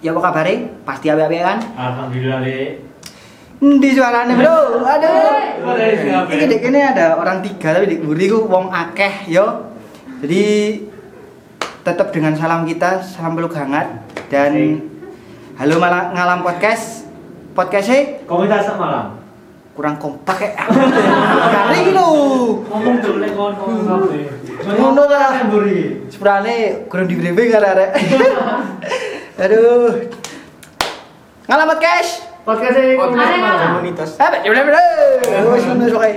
Ya apa kabar Pasti apik-apik kan? Alhamdulillah, Dek. Di suaranya bro, aduh. Ini dek ini ada orang tiga tapi di buri ku wong akeh yo. Jadi tetap dengan salam kita, salam peluk hangat dan halo malam ngalam podcast. Podcastnya Komunitas malam. kurang kompak ya. Garing lho. Ngomong tuh, lek ngomong kabeh. Ngono lah. Buri. Sebenarnya kurang di briefing kan arek. Aduh. Ngalam podcast. Podcast komunitas. Wes ngono soe.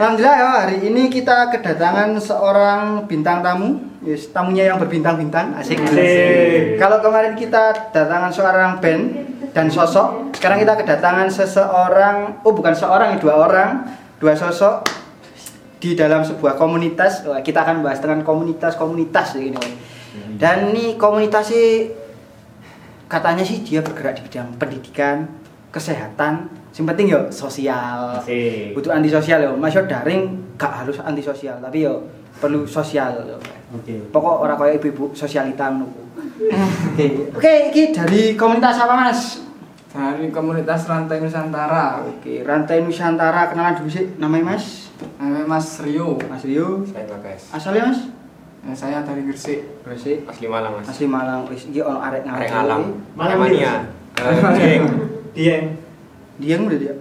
Alhamdulillah ya hari ini kita kedatangan seorang bintang tamu, yes, tamunya yang berbintang-bintang, asik. Asik. Kalau kemarin kita kedatangan seorang band dan sosok, sekarang kita kedatangan seseorang, oh bukan seorang, ya, dua orang, dua sosok di dalam sebuah komunitas. Kita akan bahas tentang komunitas-komunitas ya. Dan ini komunitas sih katanya sih dia bergerak di bidang pendidikan, kesehatan, yang penting yo sosial. Asik. Butuh anti sosial yo. Mas yo daring gak harus anti sosial, tapi yo perlu sosial. Oke. Pokok orang kaya ibu-ibu sosialita ngono. ku. Oke, oke iki dari komunitas apa Mas? dari komunitas Rantai Nusantara Oke, Rantai Nusantara kenalan dulu sih namanya Mas. namanya Mas Rio Mas Rio. Saya Bagas. Asalnya Mas? Ya, saya dari Gresik Gresik. Asli Malang, Mas. Asli Malang. Wis iki ono arek ngalam. Arek. Malang Aremania. Eh, Jeng. Dieng. Dia udah dia.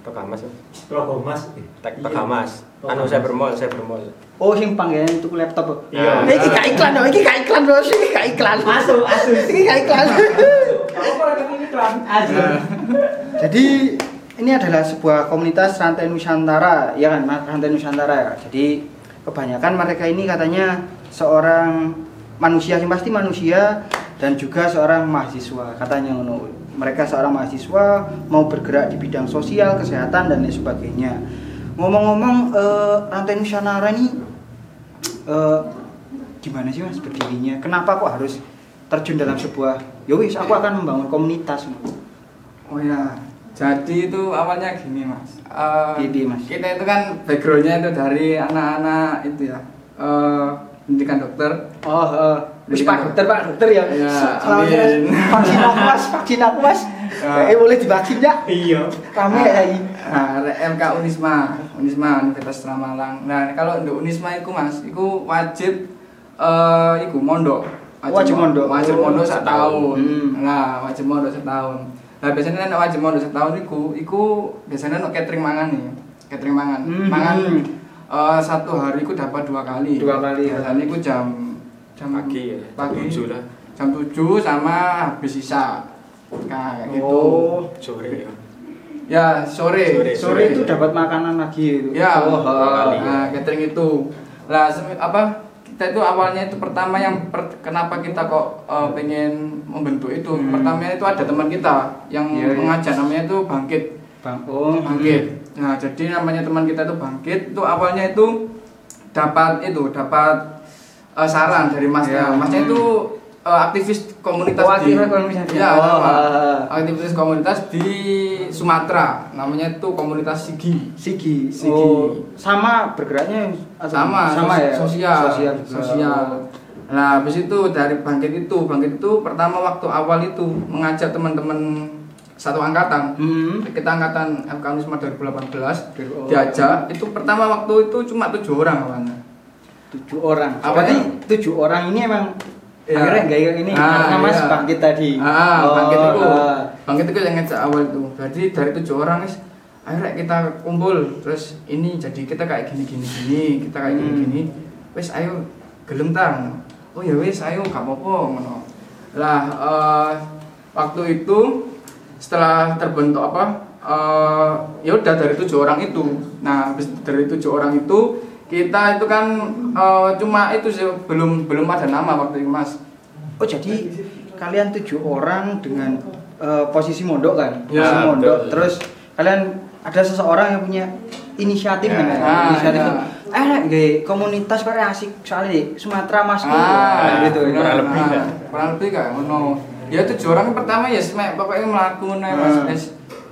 Tokamas. Mas. Logo Mas. Tak Tokamas. Anu saya bermol, saya bermol. Oh, sing panggilan tuku laptop. Iya. Eh, iki gak iklan dong, iki gak iklan bos, iki gak iklan. Masuk, masuk. Iki gak iklan. Ketemu iklan? Jadi ini adalah sebuah komunitas rantai Nusantara, ya kan, rantai Nusantara ya. Jadi kebanyakan mereka ini katanya seorang manusia, yang pasti manusia dan juga seorang mahasiswa, katanya ngono. Mereka seorang mahasiswa mau bergerak di bidang sosial, kesehatan dan lain sebagainya. Ngomong-ngomong eh, rantai Nusantara ini eh, gimana sih mas berdirinya? Kenapa kok harus terjun dalam sebuah? Ya wis, aku akan membangun komunitas. oh ya jadi itu awalnya gini Mas Gini, Mas. kita itu kan backgroundnya itu dari anak-anak itu ya eh, pendidikan dokter Oh, uh, wis Pak dokter, Pak dokter ya. Iya, amin. vaksin aku Mas, vaksin aku Mas. Ya. Eh boleh divaksin ya? Iya. Rame ya ini. Nah, MK Unisma, Unisma Universitas Malang. Nah, kalau untuk Unisma itu Mas, itu wajib eh iku mondok. Wajib mo- mondok. Wajib mondok setahun. Hmm. Nah, wajib mondok setahun. Nah, biasanya nek wajib mondok setahun iku, iku biasanya nek catering mangan nih. Catering mangan. Hmm. Mangan eh, satu hari iku dapat dua kali. Dua kali, ya. Biasanya iku jam jam Pagi ya, jam Pagi. tujuh lah. Jam 7 sama habis sisa. Nah, kayak gitu. Oh, Sore ya. Ya, sore. Sore. sore itu dapat makanan lagi itu. Ya, oh, uh, kali. nah, catering itu. Lah apa kita itu awalnya itu pertama yang per- kenapa kita kok eh, pengen membentuk itu. Hmm. Pertama itu ada teman kita yang Iya, iya. mengajar namanya itu Bangkit. Bang, oh, Bangkit. Nah, jadi namanya teman kita itu Bangkit itu awalnya itu dapat itu dapat eh, saran dari masnya. Iya. Masnya itu eh, aktivis komunitas Oh, di komunitas. Ya, Oh, ah. aktivis komunitas di Sumatera. Namanya itu komunitas Sigi. Sigi. Sigi. Oh, sama bergeraknya sama sama ya. sosial Sosial. sosial. nah habis itu dari bangkit itu bangkit itu pertama waktu awal itu mengajak teman-teman satu angkatan Hmm. kita angkatan FK Unisma 2018 Oh. diajak itu pertama waktu itu cuma tujuh orang awalnya tujuh orang. Apa Berarti ya? tujuh orang ini emang Iya. akhirnya kayak ini Ah, karena Mas iya. Bangkit tadi. ah Oh, bangkit itu ah. bangkit itu yang ngajak awal itu jadi dari tujuh orang wis akhirnya kita kumpul terus ini jadi kita kayak gini gini gini kita kayak gini Hmm. gini wis ayo gelem tang oh ya wis ayo gak apa-apa ngono lah eh, waktu itu setelah terbentuk apa eh, ya udah dari tujuh orang itu nah habis dari tujuh orang itu kita itu kan eh, cuma itu sih belum belum ada nama waktu itu mas Oh jadi kalian tujuh orang dengan eh, posisi mondok kan? Ya, posisi mondok. betul. Terus kalian ada seseorang yang punya inisiatif Ya. kan? ya? Ah, inisiatif. ya. Eh, gak komunitas kok asik soalnya di Sumatera Mas tuh. Ah, gitu. bener. kurang lebih lah. kurang lebih kan ngono ya tujuh orang pertama ya yes, mek pokoknya melaku nih mas Ah. wes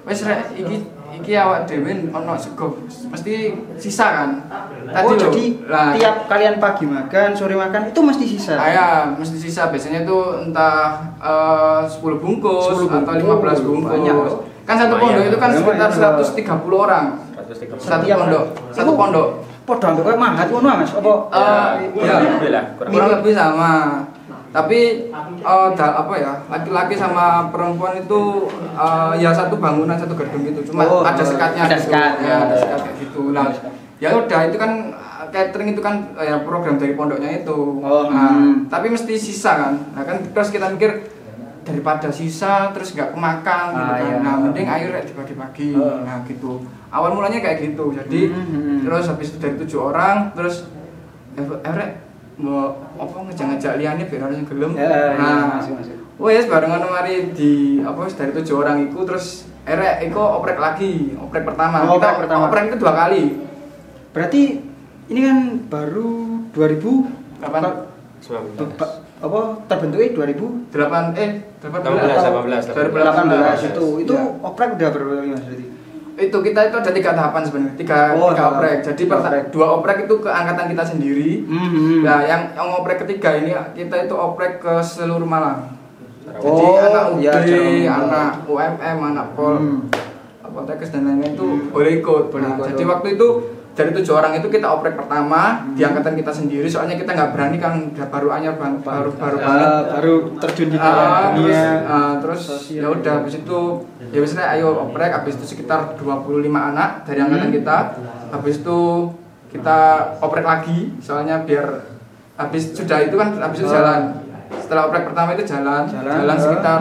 wes rek iki iki awak dhewe ono sego mesti sisa kan. oh, lho, jadi lah, tiap kalian pagi makan, sore makan itu mesti sisa. Ah, ya, mesti sisa biasanya itu entah eh, 10 bungkus 10 atau bungkus. 15 bungkus. Banyak, kan satu pondok itu kan sekitar loh. 130 orang. 130. Satu pondok, orang. satu pondok. Podo ambek koyo mahat ngono Mas. Apa? Ya, ya. lebih lah, kurang kurang lebih sama tapi eh, da- apa ya laki-laki sama perempuan itu eh, ya satu bangunan satu gedung gitu cuma Oh, ada sekatnya ada gitu. sekat, ya ya. ada sekat kayak gitu nah ya udah itu kan catering itu kan eh, ya program dari pondoknya itu Oh, nah, hmm. tapi mesti sisa kan nah kan terus kita mikir daripada sisa terus nggak kemakan gitu Ah, kan. iya. nah mending air dibagi-bagi Oh. nah gitu awal mulanya kayak gitu jadi Hmm, hmm, hmm. terus habis itu dari tujuh orang terus eh eh, mau apa ngejak-ngejak liane biar orang yang gelem Ya, ya, nah masuk, masuk. wes bareng ngono mari di apa wis dari tujuh orang itu terus erek iko oprek lagi oprek pertama Oh, kita oprek pertama. oprek itu dua kali Berarti ini kan baru 2000 Kapan? Ba- 19. ba- apa terbentuknya 2000 delapan eh delapan 18, 18, 18 itu itu Ya. oprek udah berapa kali Mas berarti? Itu kita itu ada tiga tahapan sebenarnya tiga, Oh, tiga oprek jadi Tiga oprek. dua oprek itu ke angkatan kita sendiri Hmm. nah yang yang oprek ketiga ini kita itu oprek ke seluruh Malang jadi Oh, anak UD, iya, jangan. anak UMM, anak Pol, Hmm. apotekes dan lain-lain itu boleh ikut. Boleh Nah, ikut. jadi waktu itu dari tujuh orang itu kita oprek pertama di angkatan kita sendiri, soalnya kita nggak berani kan baru anyar bang, baru baru Ah, banget. baru terjun di Ah, terus, dunia ah, terus ya udah habis itu ya biasanya ayo oprek habis itu sekitar 25 anak dari angkatan Hmm. kita habis itu kita oprek lagi soalnya biar habis sudah itu kan habis itu jalan setelah oprek pertama itu jalan Jalan, jalan, sekitar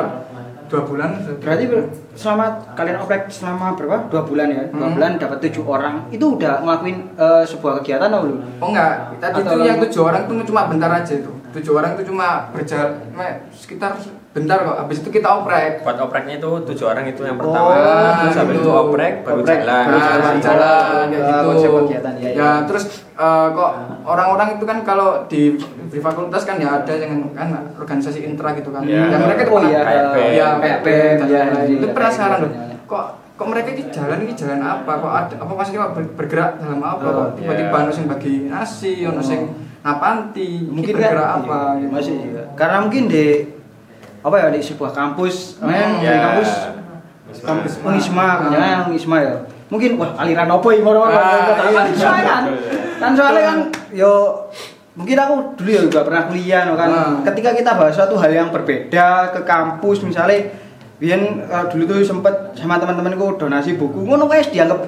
dua bulan Berarti ber- selama kalian oprek selama berapa? Dua bulan ya? Dua Hmm. bulan dapat tujuh orang. Itu udah ngelakuin eh, sebuah kegiatan atau belum? oh enggak tadi Atau itu yang tujuh orang itu cuma bentar aja itu tujuh orang itu cuma berjalan sekitar bentar kok habis itu kita oprek Buat opreknya itu tujuh orang itu yang Oh, pertama, terus habis gitu. itu oprek baru Oprek, jalan. baru Nah, jalan. jalan kayak Ah, gitu. kegiatan, ya, ya, ya. terus eh, kok orang-orang itu kan kalau di di fakultas kan ya ada yang kan organisasi intra gitu kan. Ya. Yang mereka itu Oh, iya. Band. ya, Kayak dan ya, iya, Itu penasaran loh. ya. Kok kok mereka ini jalan ini jalan apa? Kok ada apa maksudnya bergerak dalam apa? Oh, Kok tiba-tiba iya. ono sing bagi nasi, ono sing napanti, mungkin mungkin kan apa? iya, gitu. masih iya. karena mungkin di apa ya di sebuah kampus Hmm, men, ya. di kampus Wisma. kampus Unisma Ah. jangan Unisma ya mungkin wah aliran apa Ah, iya. soalnya kan kan soalnya kan yo mungkin aku dulu ya juga pernah kuliah no, kan Ah. ketika kita bahas suatu hal yang berbeda ke kampus misalnya Biyen eh, dulu tuh sempet sama teman-temanku donasi buku ngono wes dianggap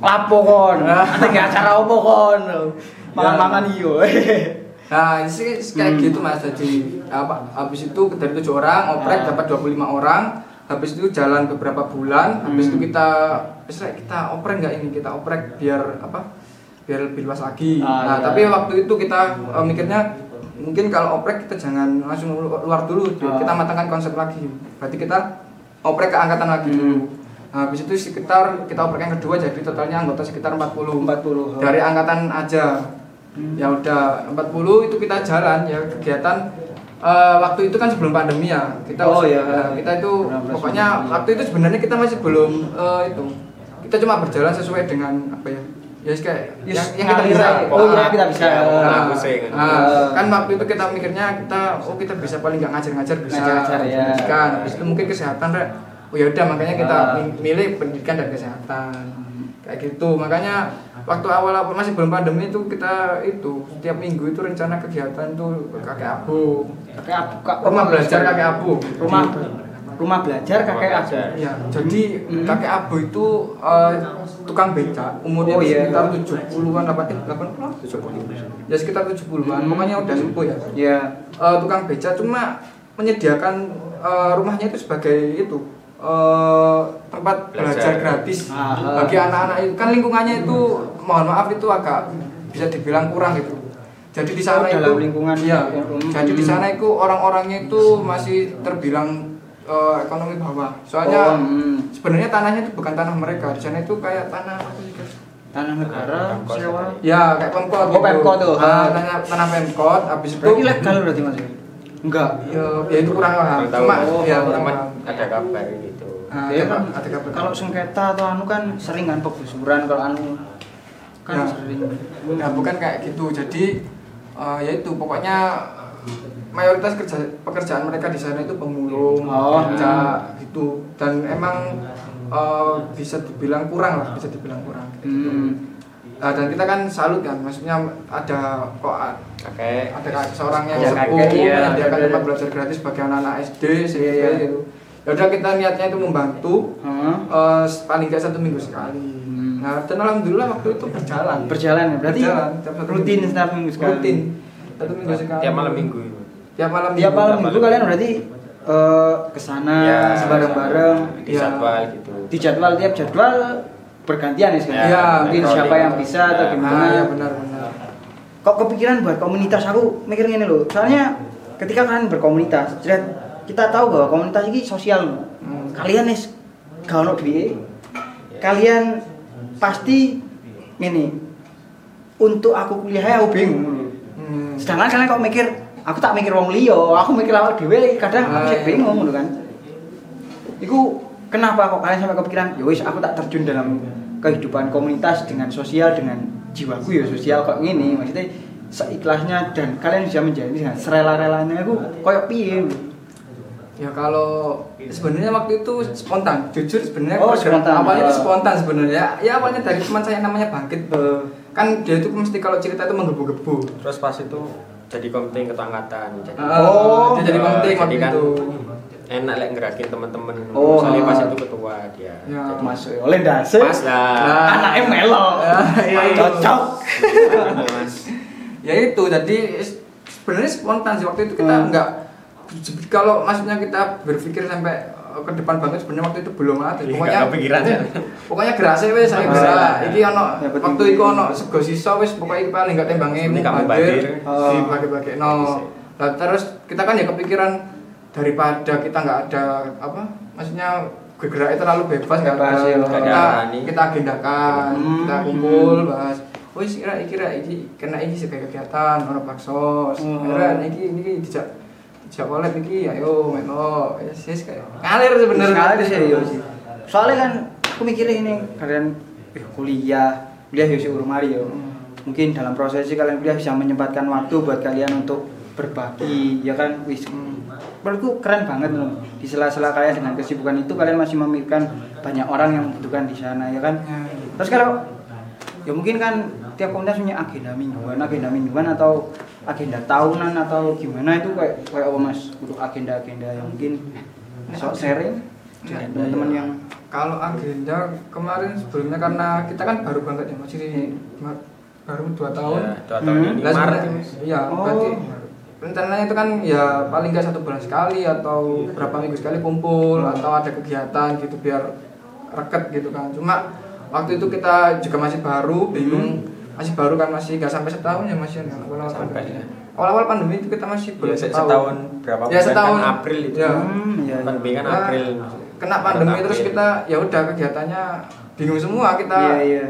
lapo kon Ah. ada nggak acara apa kon mangan-mangan iyo Nah, ini sih kayak Hmm. gitu Mas. Jadi apa habis itu dari tujuh orang oprek Ah. dapat 25 orang. Habis itu jalan beberapa bulan, habis Hmm. itu kita misalnya kita oprek nggak ini kita oprek biar apa? Biar lebih luas lagi. Ah, nah, iya. tapi waktu itu kita eh, mikirnya mungkin kalau oprek kita jangan langsung lu- luar dulu, Ah. kita matangkan konsep lagi. Berarti kita oprek ke angkatan lagi Hmm. dulu. Nah, habis itu sekitar kita oprek yang kedua jadi totalnya anggota sekitar 40. 40. Dari angkatan aja Hmm. ya udah 40 itu kita jalan ya kegiatan eh, waktu itu kan sebelum pandemi ya kita Oh, iya. ya, kita itu 16 pokoknya waktu itu sebenarnya kita masih belum eh, itu kita cuma berjalan sesuai dengan apa ya ya kayak Yes, yang, yang kita bisa. Oh, iya, kita bisa. Ya, Nah, nah, nah, kan waktu itu kita mikirnya kita oh kita bisa paling nggak ngajar-ngajar bisa Ngajar-ngajar, ya. pendidikan habis itu mungkin kesehatan rek oh ya udah makanya kita Ah. mi- milih pendidikan dan kesehatan. Kayak gitu. Makanya waktu awal-awal masih belum pandemi itu kita itu setiap minggu itu rencana kegiatan tuh ke kakek abu. Kakek abu Kak- rumah belajar kakek abu. Rumah rumah belajar kakek abu. ya jadi Hmm. kakek abu itu eh, tukang beca. Umurnya Oh, iya. sekitar 70-an apa eh 80 ya sekitar 70-an Hmm. pokoknya udah sepuh ya. Ya Eh, tukang beca cuma menyediakan eh, rumahnya itu sebagai itu eh, tempat belajar, Belajar. gratis Ah. bagi anak-anak itu. Kan lingkungannya itu mohon maaf itu agak bisa dibilang kurang gitu. Jadi di sana Oh, itu dalam lingkungan iya. hmm. jadi di sana itu orang-orangnya itu masih terbilang eh, ekonomi bawah. Soalnya Oh, hmm. sebenarnya tanahnya itu bukan tanah mereka. Di sana itu kayak tanah tanah negara sewa. Ya kayak pemkot Oh, Pemkot tuh. Ah, tanah tanah pemkot. Habis itu berarti legal berarti mas enggak ya, ya itu kurang paham cuma Oh, ya kurang ada kabar gitu. Ah, Ya ada- kan ada kabel. kalau sengketa atau anu kan sering kan penggusuran kalau anu kan Ya. sering. Nah, bukan kayak gitu. Jadi eh, ya itu pokoknya mayoritas kerja pekerjaan mereka di sana itu pemulung, Oh. beca, gitu. Dan emang eh, bisa dibilang kurang lah, bisa dibilang kurang. Hmm. Nah, dan kita kan salut kan, maksudnya ada kok Kakek. ada kakek seorang yang Ya, sepuh kakek, iya. menyediakan Ada- tempat belajar gratis bagi anak-anak SD, SMP Iya, iya. gitu. Ya udah kita niatnya itu membantu Heeh. eh, paling nggak satu minggu sekali. Hmm. Nah, dan alhamdulillah waktu itu berjalan. Berjalan ya, berarti Berjalan, tiap satu rutin minggu. setiap minggu sekali. Rutin. Satu minggu sekali. Tiap malam minggu. Tiap malam Tiap malam minggu kalian berarti eh, ke sana Ya, bareng-bareng Di Ya. jadwal gitu. di jadwal tiap jadwal bergantian ya sekarang. Ya, mungkin siapa yang bisa atau Ya. gimana. Ah, ya benar benar. Kok kepikiran buat komunitas aku mikir gini loh. Soalnya ketika kalian berkomunitas, jelas kita tahu bahwa komunitas ini sosial. Hmm. Kalian nih ono duit. Kalian pasti ini untuk aku kuliah ya aku bingung. Hmm. Sedangkan kalian kok mikir aku tak mikir wong liya, aku mikir awak dhewe kadang aku Ah, sih iya. bingung ngono kan. Iku kenapa kok kalian sampai kepikiran ya wis aku tak terjun dalam kehidupan komunitas dengan sosial dengan jiwaku ya sosial kok gini maksudnya seikhlasnya dan kalian bisa menjalani dengan serela-relanya aku koyo piye Ya kalau sebenarnya waktu itu spontan, jujur sebenarnya Oh, spontan. awalnya itu Oh. spontan sebenarnya. Ya awalnya dari teman saya namanya Bangkit. Kan dia itu mesti kalau cerita itu menggebu-gebu. Terus pas itu jadi komite ketua angkatan. Jadi, Oh. dia jadi jadi waktu kan itu. Enak lek ngerakin teman-teman. Oh. Soalnya pas itu ketua dia. Ya. Jadi masuk oleh dase pas lah. Nah. anaknya melo Ah, iya, iya. cocok. Ya itu jadi sebenarnya spontan sih waktu itu kita Hmm. enggak kalau maksudnya kita berpikir sampai uh, ke depan banget sebenarnya waktu itu belum ada. Iya, Pokoknya nggak kepikiran, ya. Pokoknya gerase wis saya Ah, bisa. iya. Iki ono Ya, waktu iku ono sego sisa wis pokoknya paling enggak tembangnya Ini kamu badir. si bagi-bagi no. Nah, terus kita kan ya kepikiran daripada kita nggak ada apa maksudnya bergeraknya terlalu bebas nggak Bebas, ada ya. kita, kita agendakan Hmm. kita kumpul bahas wis kira kira iki kena iki sebagai kegiatan ono baksos Hmm. kira iki iki dijak dijak oleh iki ayo melo ya yes, kayak ngalir sebenarnya Sekali sih iya sih. Soalnya kan aku mikirnya ini kalian eh, kuliah, kuliah ya sih mari yo. Mungkin dalam prosesi kalian kuliah bisa menyempatkan waktu buat kalian untuk berbagi, ya kan? Wis. Menurutku keren banget loh. Di sela-sela kalian dengan kesibukan itu kalian masih memikirkan banyak orang yang membutuhkan di sana, ya kan? Terus kalau ya mungkin kan tiap komunitas punya agenda mingguan, agenda mingguan atau agenda tahunan atau gimana itu kayak kayak apa mas untuk agenda-agenda yang mungkin sok sharing dengan teman-teman yang kalau agenda kemarin sebelumnya karena kita kan baru banget ya masih ma- baru dua tahun Ya, dua tahun Hmm. ini Maret. iya Oh. berarti rencananya itu kan ya paling nggak satu bulan sekali atau berapa minggu sekali kumpul atau ada kegiatan gitu biar reket gitu kan cuma waktu itu kita juga masih baru bingung masih baru kan masih nggak sampai setahun ya masih ya, awal-awal Sampai, pandemi. ya. awal-awal pandemi itu kita masih belum Ya, se- setahun berapa ya bulan setahun kan April itu. ya. Hmm, iya, iya. Pandemi kan Nah, April. kena pandemi terus kita ya udah kegiatannya bingung semua kita iya iya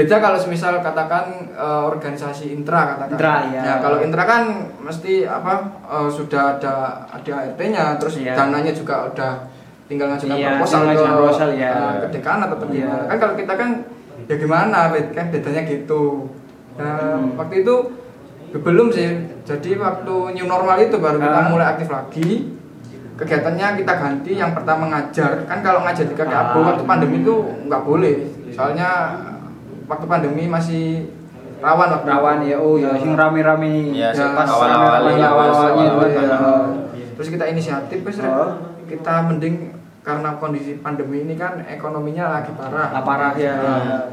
beda kalau semisal katakan eh, organisasi intra katakan Intra, ya. kalau intra kan mesti apa eh, sudah ada ada ART-nya terus Iya. dananya juga udah tinggal ngajukan Iya, proposal ke proposal, ya. eh, ke dekan atau gimana. kan kalau kita kan ya gimana kan bedanya gitu nah, Hmm. waktu itu belum sih jadi waktu new normal itu baru kita Ah. mulai aktif lagi kegiatannya kita ganti yang pertama ngajar kan kalau ngajar di kakek Abu Ah. waktu pandemi itu nggak boleh soalnya waktu pandemi masih rawan waktu rawan ya oh ya sing rame-rame Iya, Ya, pas awal-awal ya, awal-awalnya ya. ya. terus kita inisiatif wes, Rek. Oh. kita mending karena kondisi pandemi ini kan ekonominya lagi parah Lah, parah ya. Nah,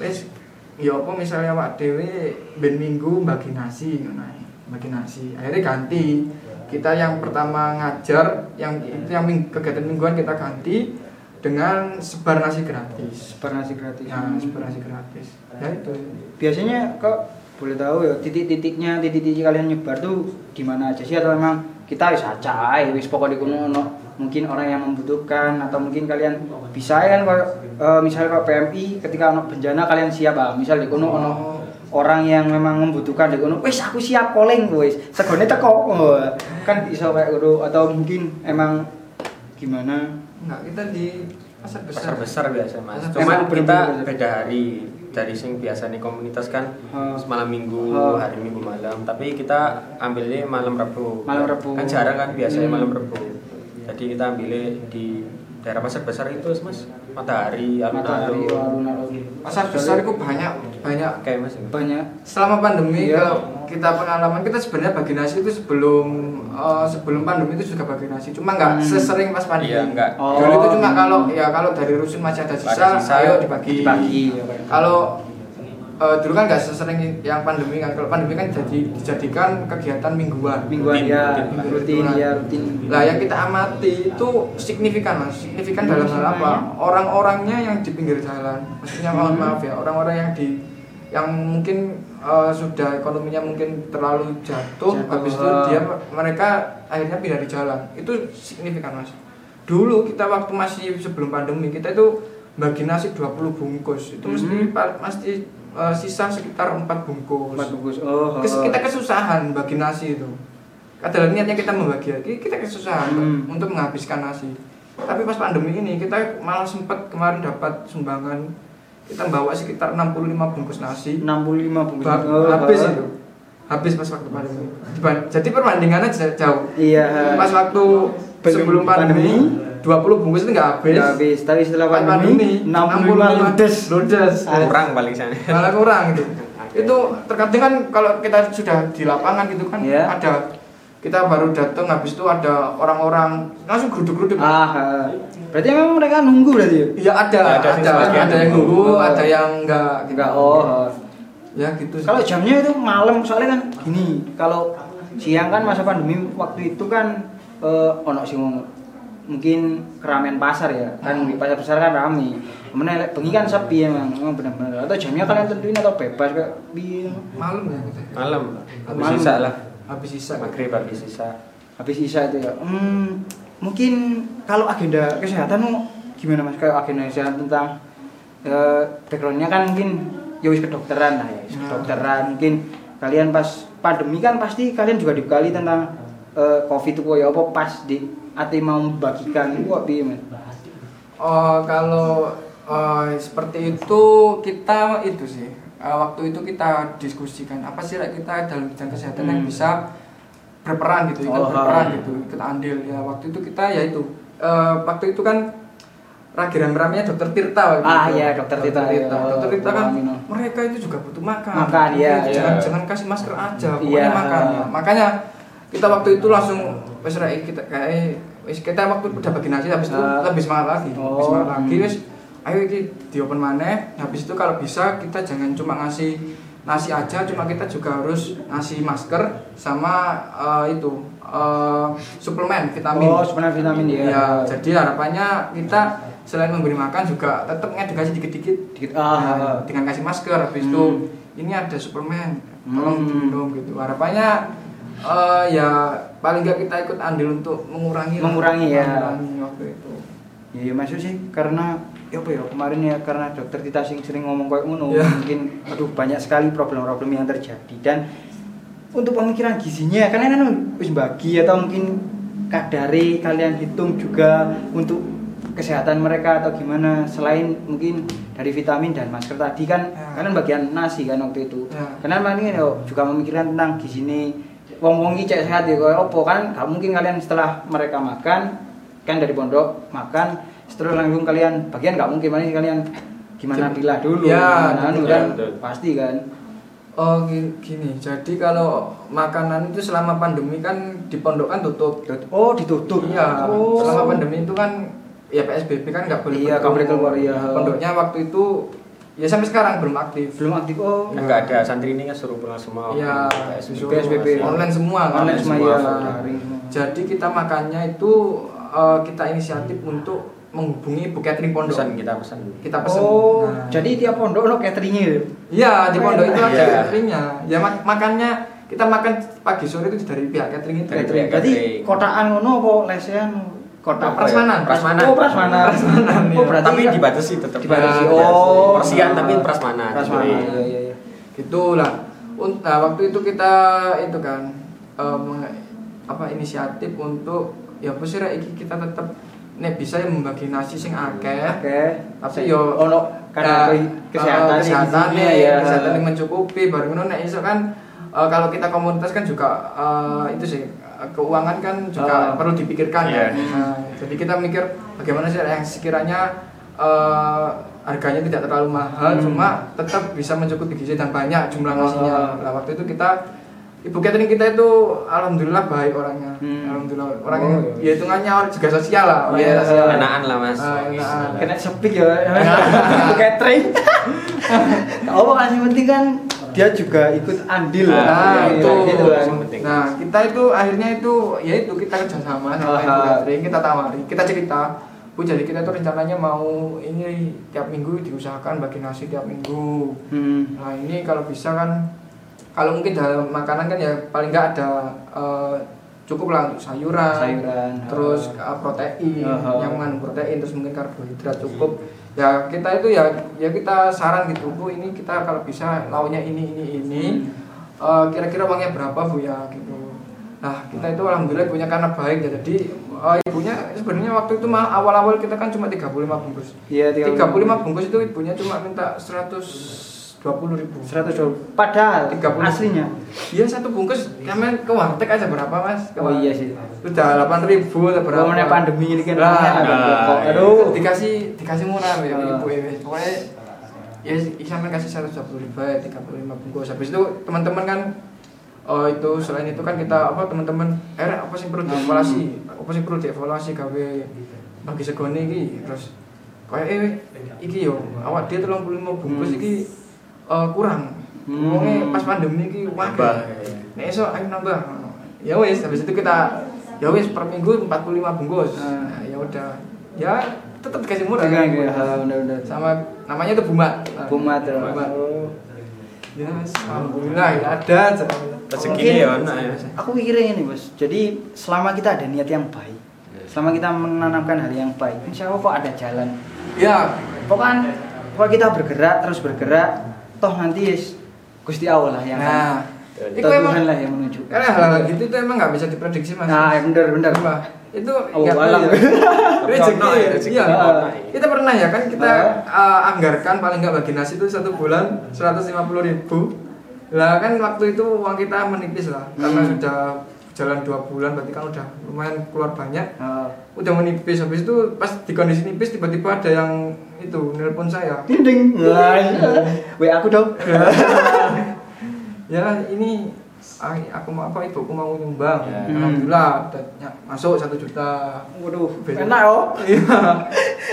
wes ya apa misalnya Pak Dewi ben minggu bagi nasi ngono ae. bagi nasi akhirnya ganti kita yang pertama ngajar yang itu yang kegiatan mingguan kita ganti dengan sebar nasi gratis. Sebar nasi gratis. nah sebar nasi gratis. Ya itu. Biasanya kok boleh tahu ya titik-titiknya titik-titik kalian nyebar tuh di mana aja sih? Atau memang kita wis acah ae, wis pokoknya kuno ono mungkin orang yang membutuhkan atau mungkin kalian bisa ya kan kalau eh, misalnya kalau PMI ketika ono bencana kalian siap ah misal di kuno ono orang yang memang membutuhkan di kuno wis aku siap calling wis. Segone teko. Oh, kan iso kayak gitu atau mungkin emang gimana Enggak, kita di pasar besar. pasar besar biasa mas Pasar cuman besar. kita Bener-bener. beda hari dari sing biasa nih komunitas kan Oh. malam minggu Oh. hari minggu malam tapi kita ambilnya malam rebu Malam Rabu. kan jarang kan biasanya Hmm. malam rebu jadi kita ambilnya di daerah pasar besar itu mas matahari matahari alun-alun. Pasar besar itu banyak banyak. Kayak mas. Banyak. Selama pandemi Iya. kalau kita pengalaman kita sebenarnya bagi nasi itu sebelum eh, sebelum pandemi itu juga bagi nasi. Cuma nggak Hmm. sesering pas pandemi. Iya, nggak. Oh. dulu itu cuma kalau ya kalau dari rusun masih ada sisa, Ada sisa, ayo dibagi. Dibagi ya, kalau eh, dulu kan nggak sesering yang pandemi kan. Kalau pandemi kan jadi dijadikan kegiatan mingguan. Mingguan Rutin, ya. rutin. rutin ya. rutin. Lah yang kita amati itu signifikan mas. Signifikan dalam hal apa? orang-orangnya yang di pinggir jalan. Maksudnya mohon Hmm. maaf ya orang-orang yang di yang mungkin eh, sudah ekonominya mungkin terlalu jatuh, Jatuh, habis itu ah. dia mereka akhirnya pindah di jalan. Itu signifikan mas. Dulu kita waktu masih sebelum pandemi kita itu bagi nasi 20 bungkus. Itu mesti Hmm. mesti eh, sisa sekitar 4 bungkus. Empat bungkus. Oh Kes- kita kesusahan bagi nasi itu. Adalah niatnya kita membagi lagi kita kesusahan Hmm. untuk menghabiskan nasi. Tapi pas pandemi ini kita malah sempat kemarin dapat sumbangan. Kita bawa sekitar 65 bungkus nasi. 65 bungkus. Ba- Oh, habis oh. itu. Habis pas waktu pandemi. Jadi perbandingannya jauh. Iya. Pas waktu Belum sebelum pandemi, pandemi, 20 bungkus itu nggak habis. Nggak habis. Tapi setelah Pas pandemi 65 ludes. Ludes. Kurang paling sana. Malah kurang gitu. Itu terkadang kan kalau kita sudah di lapangan gitu kan Iya. ada kita baru datang habis itu ada orang-orang langsung geruduk-geruduk. Ah berarti memang mereka nunggu berarti ya? Iya ada, Ada ada, ada, sebagian yang nunggu. nunggu, Oh. ada yang enggak, enggak oh oh. Ya gitu. kalau jamnya itu malam soalnya kan gini kalau siang kan masa pandemi waktu itu kan eh, ono sih mau mungkin keramaian pasar ya. Kan di pasar besar kan rame. Kemudian lek bengi kan sepi emang emang benar-benar atau jamnya kalian tentuin atau bebas kayak piye? Malam ya gitu. malam. Habis Malam. sisa lah. Habis sisa. maghrib habis sisa. Habis isa itu ya. Hmm, mungkin kalau agenda kesehatan mau gimana mas? Kayak agenda kesehatan tentang eh, backgroundnya kan mungkin ya wis kedokteran lah ya wis Hmm. kedokteran. Mungkin kalian pas pandemi kan pasti kalian juga dibekali tentang eh, covid itu ya apa pas di ati mau membagikan itu apa piye mas Oh, kalau eh, seperti itu kita itu sih eh, waktu itu kita diskusikan apa sih Rek, kita dalam bidang kesehatan yang Hmm. bisa berperan gitu, ikut Oh, berperan gitu, ikut andil ya. Waktu itu kita ya itu eh, waktu itu kan lagi rame-ramenya dokter Tirta waktu Ah, itu. iya, Dokter Tirta, iya. Dokter Tirta kan mereka itu juga butuh makan. Makan, iya, Jangan, iya. jangan kasih masker aja, Iya. pokoknya makan. ya. Makanya kita waktu itu langsung wes Rek, kita kayak wes kita waktu udah bagi nasi habis itu Ah. lebih semangat lagi. Oh, Lebih semangat lagi wes ayo iki di open maneh. Habis itu kalau bisa kita jangan cuma ngasih nasi aja, cuma kita juga harus ngasih masker sama eh, itu eh, suplemen vitamin. oh sebenarnya vitamin ya Ya, jadi harapannya kita selain memberi makan juga tetap ngedukasi dikit-dikit Dikit, Nah, ah, dengan kasih masker habis Hmm. itu ini ada suplemen tolong Hmm. diminum gitu harapannya eh, ya paling nggak kita ikut andil untuk mengurangi lah. Mengurangi, ya. mengurangi waktu itu Ya, ya maksud sih karena ya apa ya kemarin ya karena dokter Tita sing sering ngomong kayak ngono Ya. mungkin aduh banyak sekali problem-problem yang terjadi dan untuk pemikiran gizinya kalian kan wis bagi atau mungkin kadari kalian hitung juga untuk kesehatan mereka atau gimana selain mungkin dari vitamin dan masker tadi kan Ya. kalian bagian nasi kan waktu itu Ya. karena paling juga memikirkan tentang gizi ini wong wong iki cek sehat ya kayak opo kan? Gak mungkin kalian setelah mereka makan kan dari pondok makan setelah langsung kalian bagian nggak mungkin paling kalian gimana pilah dulu Ya, gimana anu kan? betul. pasti kan? Oh gi- gini jadi kalau makanan itu selama pandemi kan di pondok kan tutup. Oh ditutup? Iya oh. selama pandemi itu kan ya PSBB kan nggak boleh Iya, nggak boleh keluar, iya. pondoknya waktu itu ya sampai sekarang belum aktif belum aktif oh kan nggak ada santri ini kan suruh pulang semua Iya, PSBB. disuruh PSBB. online semua kan. online semua semua, ya. Jadi kita makannya itu eh, kita inisiatif untuk menghubungi Bu Catering Pondok. pesan kita pesan Kita pesen. oh Nah, jadi tiap pondok no cateringnya ya iya di pondok itu ada Iya. cateringnya. Ya mak- makannya kita makan pagi sore itu dari pihak catering itu. Catering catering. kotaan ngono apa lesean kotak Apa ya? Prasmanan. Prasmanan. oh prasmanan Prasmanan, oh iya. berarti tapi kan- dibatasi tetap dibatasi oh persian tapi prasmanan prasmanan iya iya iya Itulah. Un- Nah, waktu itu kita itu kan eh, meng- apa inisiatif untuk ya apa sih kita tetap nek bisa ya membagi nasi sing akeh Oke. tapi yo ono karena eh, kesehatan eh, kesehatan ya. kesehatan yang mencukupi baru ngono nek iso kan eh, kalau kita komunitas kan juga eh, itu sih eh, keuangan kan juga Oh. perlu dipikirkan Iya. ya. Nah, jadi kita mikir bagaimana sih yang sekiranya eh, harganya tidak terlalu mahal Hmm. cuma tetap bisa mencukupi gizi dan banyak jumlah Oh. nasinya. Nah, waktu itu kita ibu catering kita itu alhamdulillah baik orangnya. Hmm. Alhamdulillah orangnya Oh, iya. ya hitungannya orang juga sosial lah, orangnya Iya. sosial. Enakan lah mas. Ah, enakan. kena sepik ya catering oh yang penting kan dia juga ikut andil Ah, Nah, ya, itu. kan yang penting. Nah, kita itu akhirnya itu ya itu kita kerjasama sama Aha. ibu catering, kita tawari, kita cerita. Bu, jadi kita tuh rencananya mau ini tiap minggu diusahakan bagi nasi tiap minggu. hmm. Nah, ini kalau bisa kan kalau mungkin dalam makanan kan ya paling nggak ada eh, cukup lah untuk sayuran, Sayuran, terus eh, protein Aha. yang mengandung protein, terus mungkin karbohidrat cukup. Ya kita itu ya ya kita saran gitu bu, ini kita kalau bisa lauknya ini ini ini, eh, kira-kira uangnya berapa bu ya gitu. Nah kita itu alhamdulillah punya karena baik ya jadi eh, ibunya sebenarnya waktu itu mah awal-awal kita kan cuma 35 bungkus. iya 35 bungkus itu ibunya cuma minta 120 ribu. 120 padahal 30. aslinya. Iya satu bungkus kalian ke warteg aja berapa mas? Ke oh iya sih. Udah 8 ribu atau berapa? Kalau mengenai pandemi ini kan Lah, nah, aduh. dikasih dikasih murah ya ibu ya pokoknya ya sampai kasih 120 ribu ya 35 bungkus. Habis itu teman-teman kan oh itu selain itu kan kita apa teman-teman eh apa sih perlu dievaluasi? Apa sih perlu dievaluasi gawe bagi segone iki? Terus kayak eh iki yo awak dia 35 bungkus Hmm. iki eh, kurang Hmm. Wonge pas pandemi iki wah Nambah. nek iso ayo nambah ya wis habis itu kita ya wis per minggu 45 bungkus Ah. Nah, ya udah ya tetap dikasih murah Iya, kan? iya, benar-benar. sama namanya itu bumat Bumat, ya. bumat. Oh. ya alhamdulillah ya ada aja. Rezeki Mungkin ya ono ya. Aku pikirnya ini bos. Jadi selama kita ada niat yang baik, selama kita menanamkan hal yang baik, insya Allah kok ada jalan. ya Pokoknya kalau kita bergerak terus bergerak, toh nanti yes, Gusti Allah lah yang nah akan, itu emang lah yang menunjukkan. karena hal-hal gitu itu emang nggak bisa diprediksi mas Nah, ya benar benar. Sumpah. itu Oh, nggak alam. tahu ya. rezeki Ono ya, rezeki iya kita pernah ya kan kita uh, anggarkan paling nggak bagi nasi itu satu bulan 150 ribu lah kan waktu itu uang kita menipis lah karena Hmm. sudah jalan dua bulan berarti kan udah lumayan keluar banyak Oh. udah menipis habis itu pas di kondisi nipis tiba-tiba ada yang itu nelpon saya Ding. Wah, WA aku dong. ya ini ah, aku mau apa ibuku mau nyumbang Ya. alhamdulillah ya, masuk satu juta Waduh, Besok- enak oh. Iya.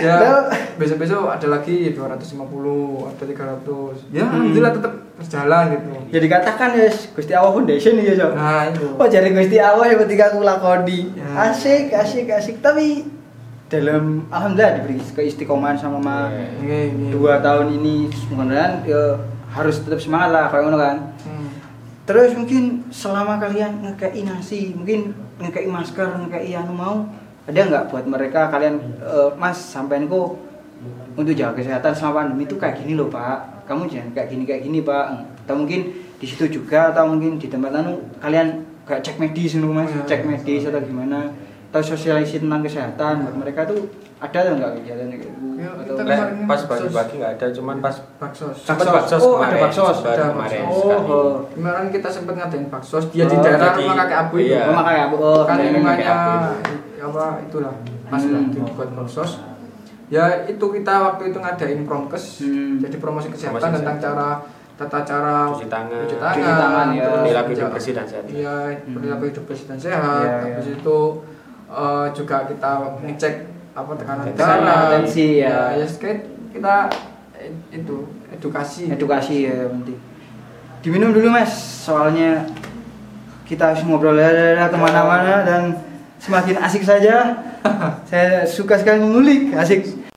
ya Lah. besok-besok ada lagi 250 ada 300 ya Hmm. alhamdulillah tetap berjalan gitu Ya dikatakan ya Gusti Allah Foundation ya, Cok. nah itu Oh jadi Gusti Allah ya ketika aku lakoni Ya. Asik, asik, asik Tapi dalam Alhamdulillah diberi keistiqomahan sama ma. Ini, ini. Dua tahun ini Mudah-mudahan ya harus tetap semangat lah kayak ngono kan. Hmm. Terus mungkin selama kalian ngekei nasi Mungkin ngekei masker, ngekei anu mau Ada nggak buat mereka? Kalian eh, Mas sampean kok untuk jaga kesehatan selama pandemi itu kayak gini loh pak. Kamu jangan kayak gini kayak gini pak. Atau mungkin di situ juga atau mungkin di tempat anu kalian kayak cek medis nih mas. Iya. cek medis atau gimana atau sosialisasi tentang kesehatan buat mereka tuh ada atau enggak kegiatan kayak gitu Ya, atau pas baksos. bagi-bagi nggak ada, cuman pas baksos sempat baksos Oh, ada kemarin. baksos. sempat Ada kemarin baksos. sekali. oh kemarin kita sempat ngadain baksos dia di Oh, daerah jadi- rumah kakek abu itu iya. oh makanya aku oh kan pakai apa itulah pas Hmm. dibuat baksos ya itu kita waktu itu ngadain promkes Hmm. jadi promosi kesehatan Promosi tentang kesehatan. cara tata cara Cuci tangan. cuci tangan, Cuci tangan, ya. Perilaku hidup menjaga- bersih dan sehat. iya Hmm. perilaku hidup bersih dan sehat Iya, habis iya. itu eh, juga kita ngecek apa tekanan darah. Tensi, ya. ya kayak kita eh, itu edukasi. Edukasi ya penting. Diminum dulu mas. Soalnya kita harus ngobrol ya ke mana-mana dan semakin asik saja. Saya suka sekali mengulik asik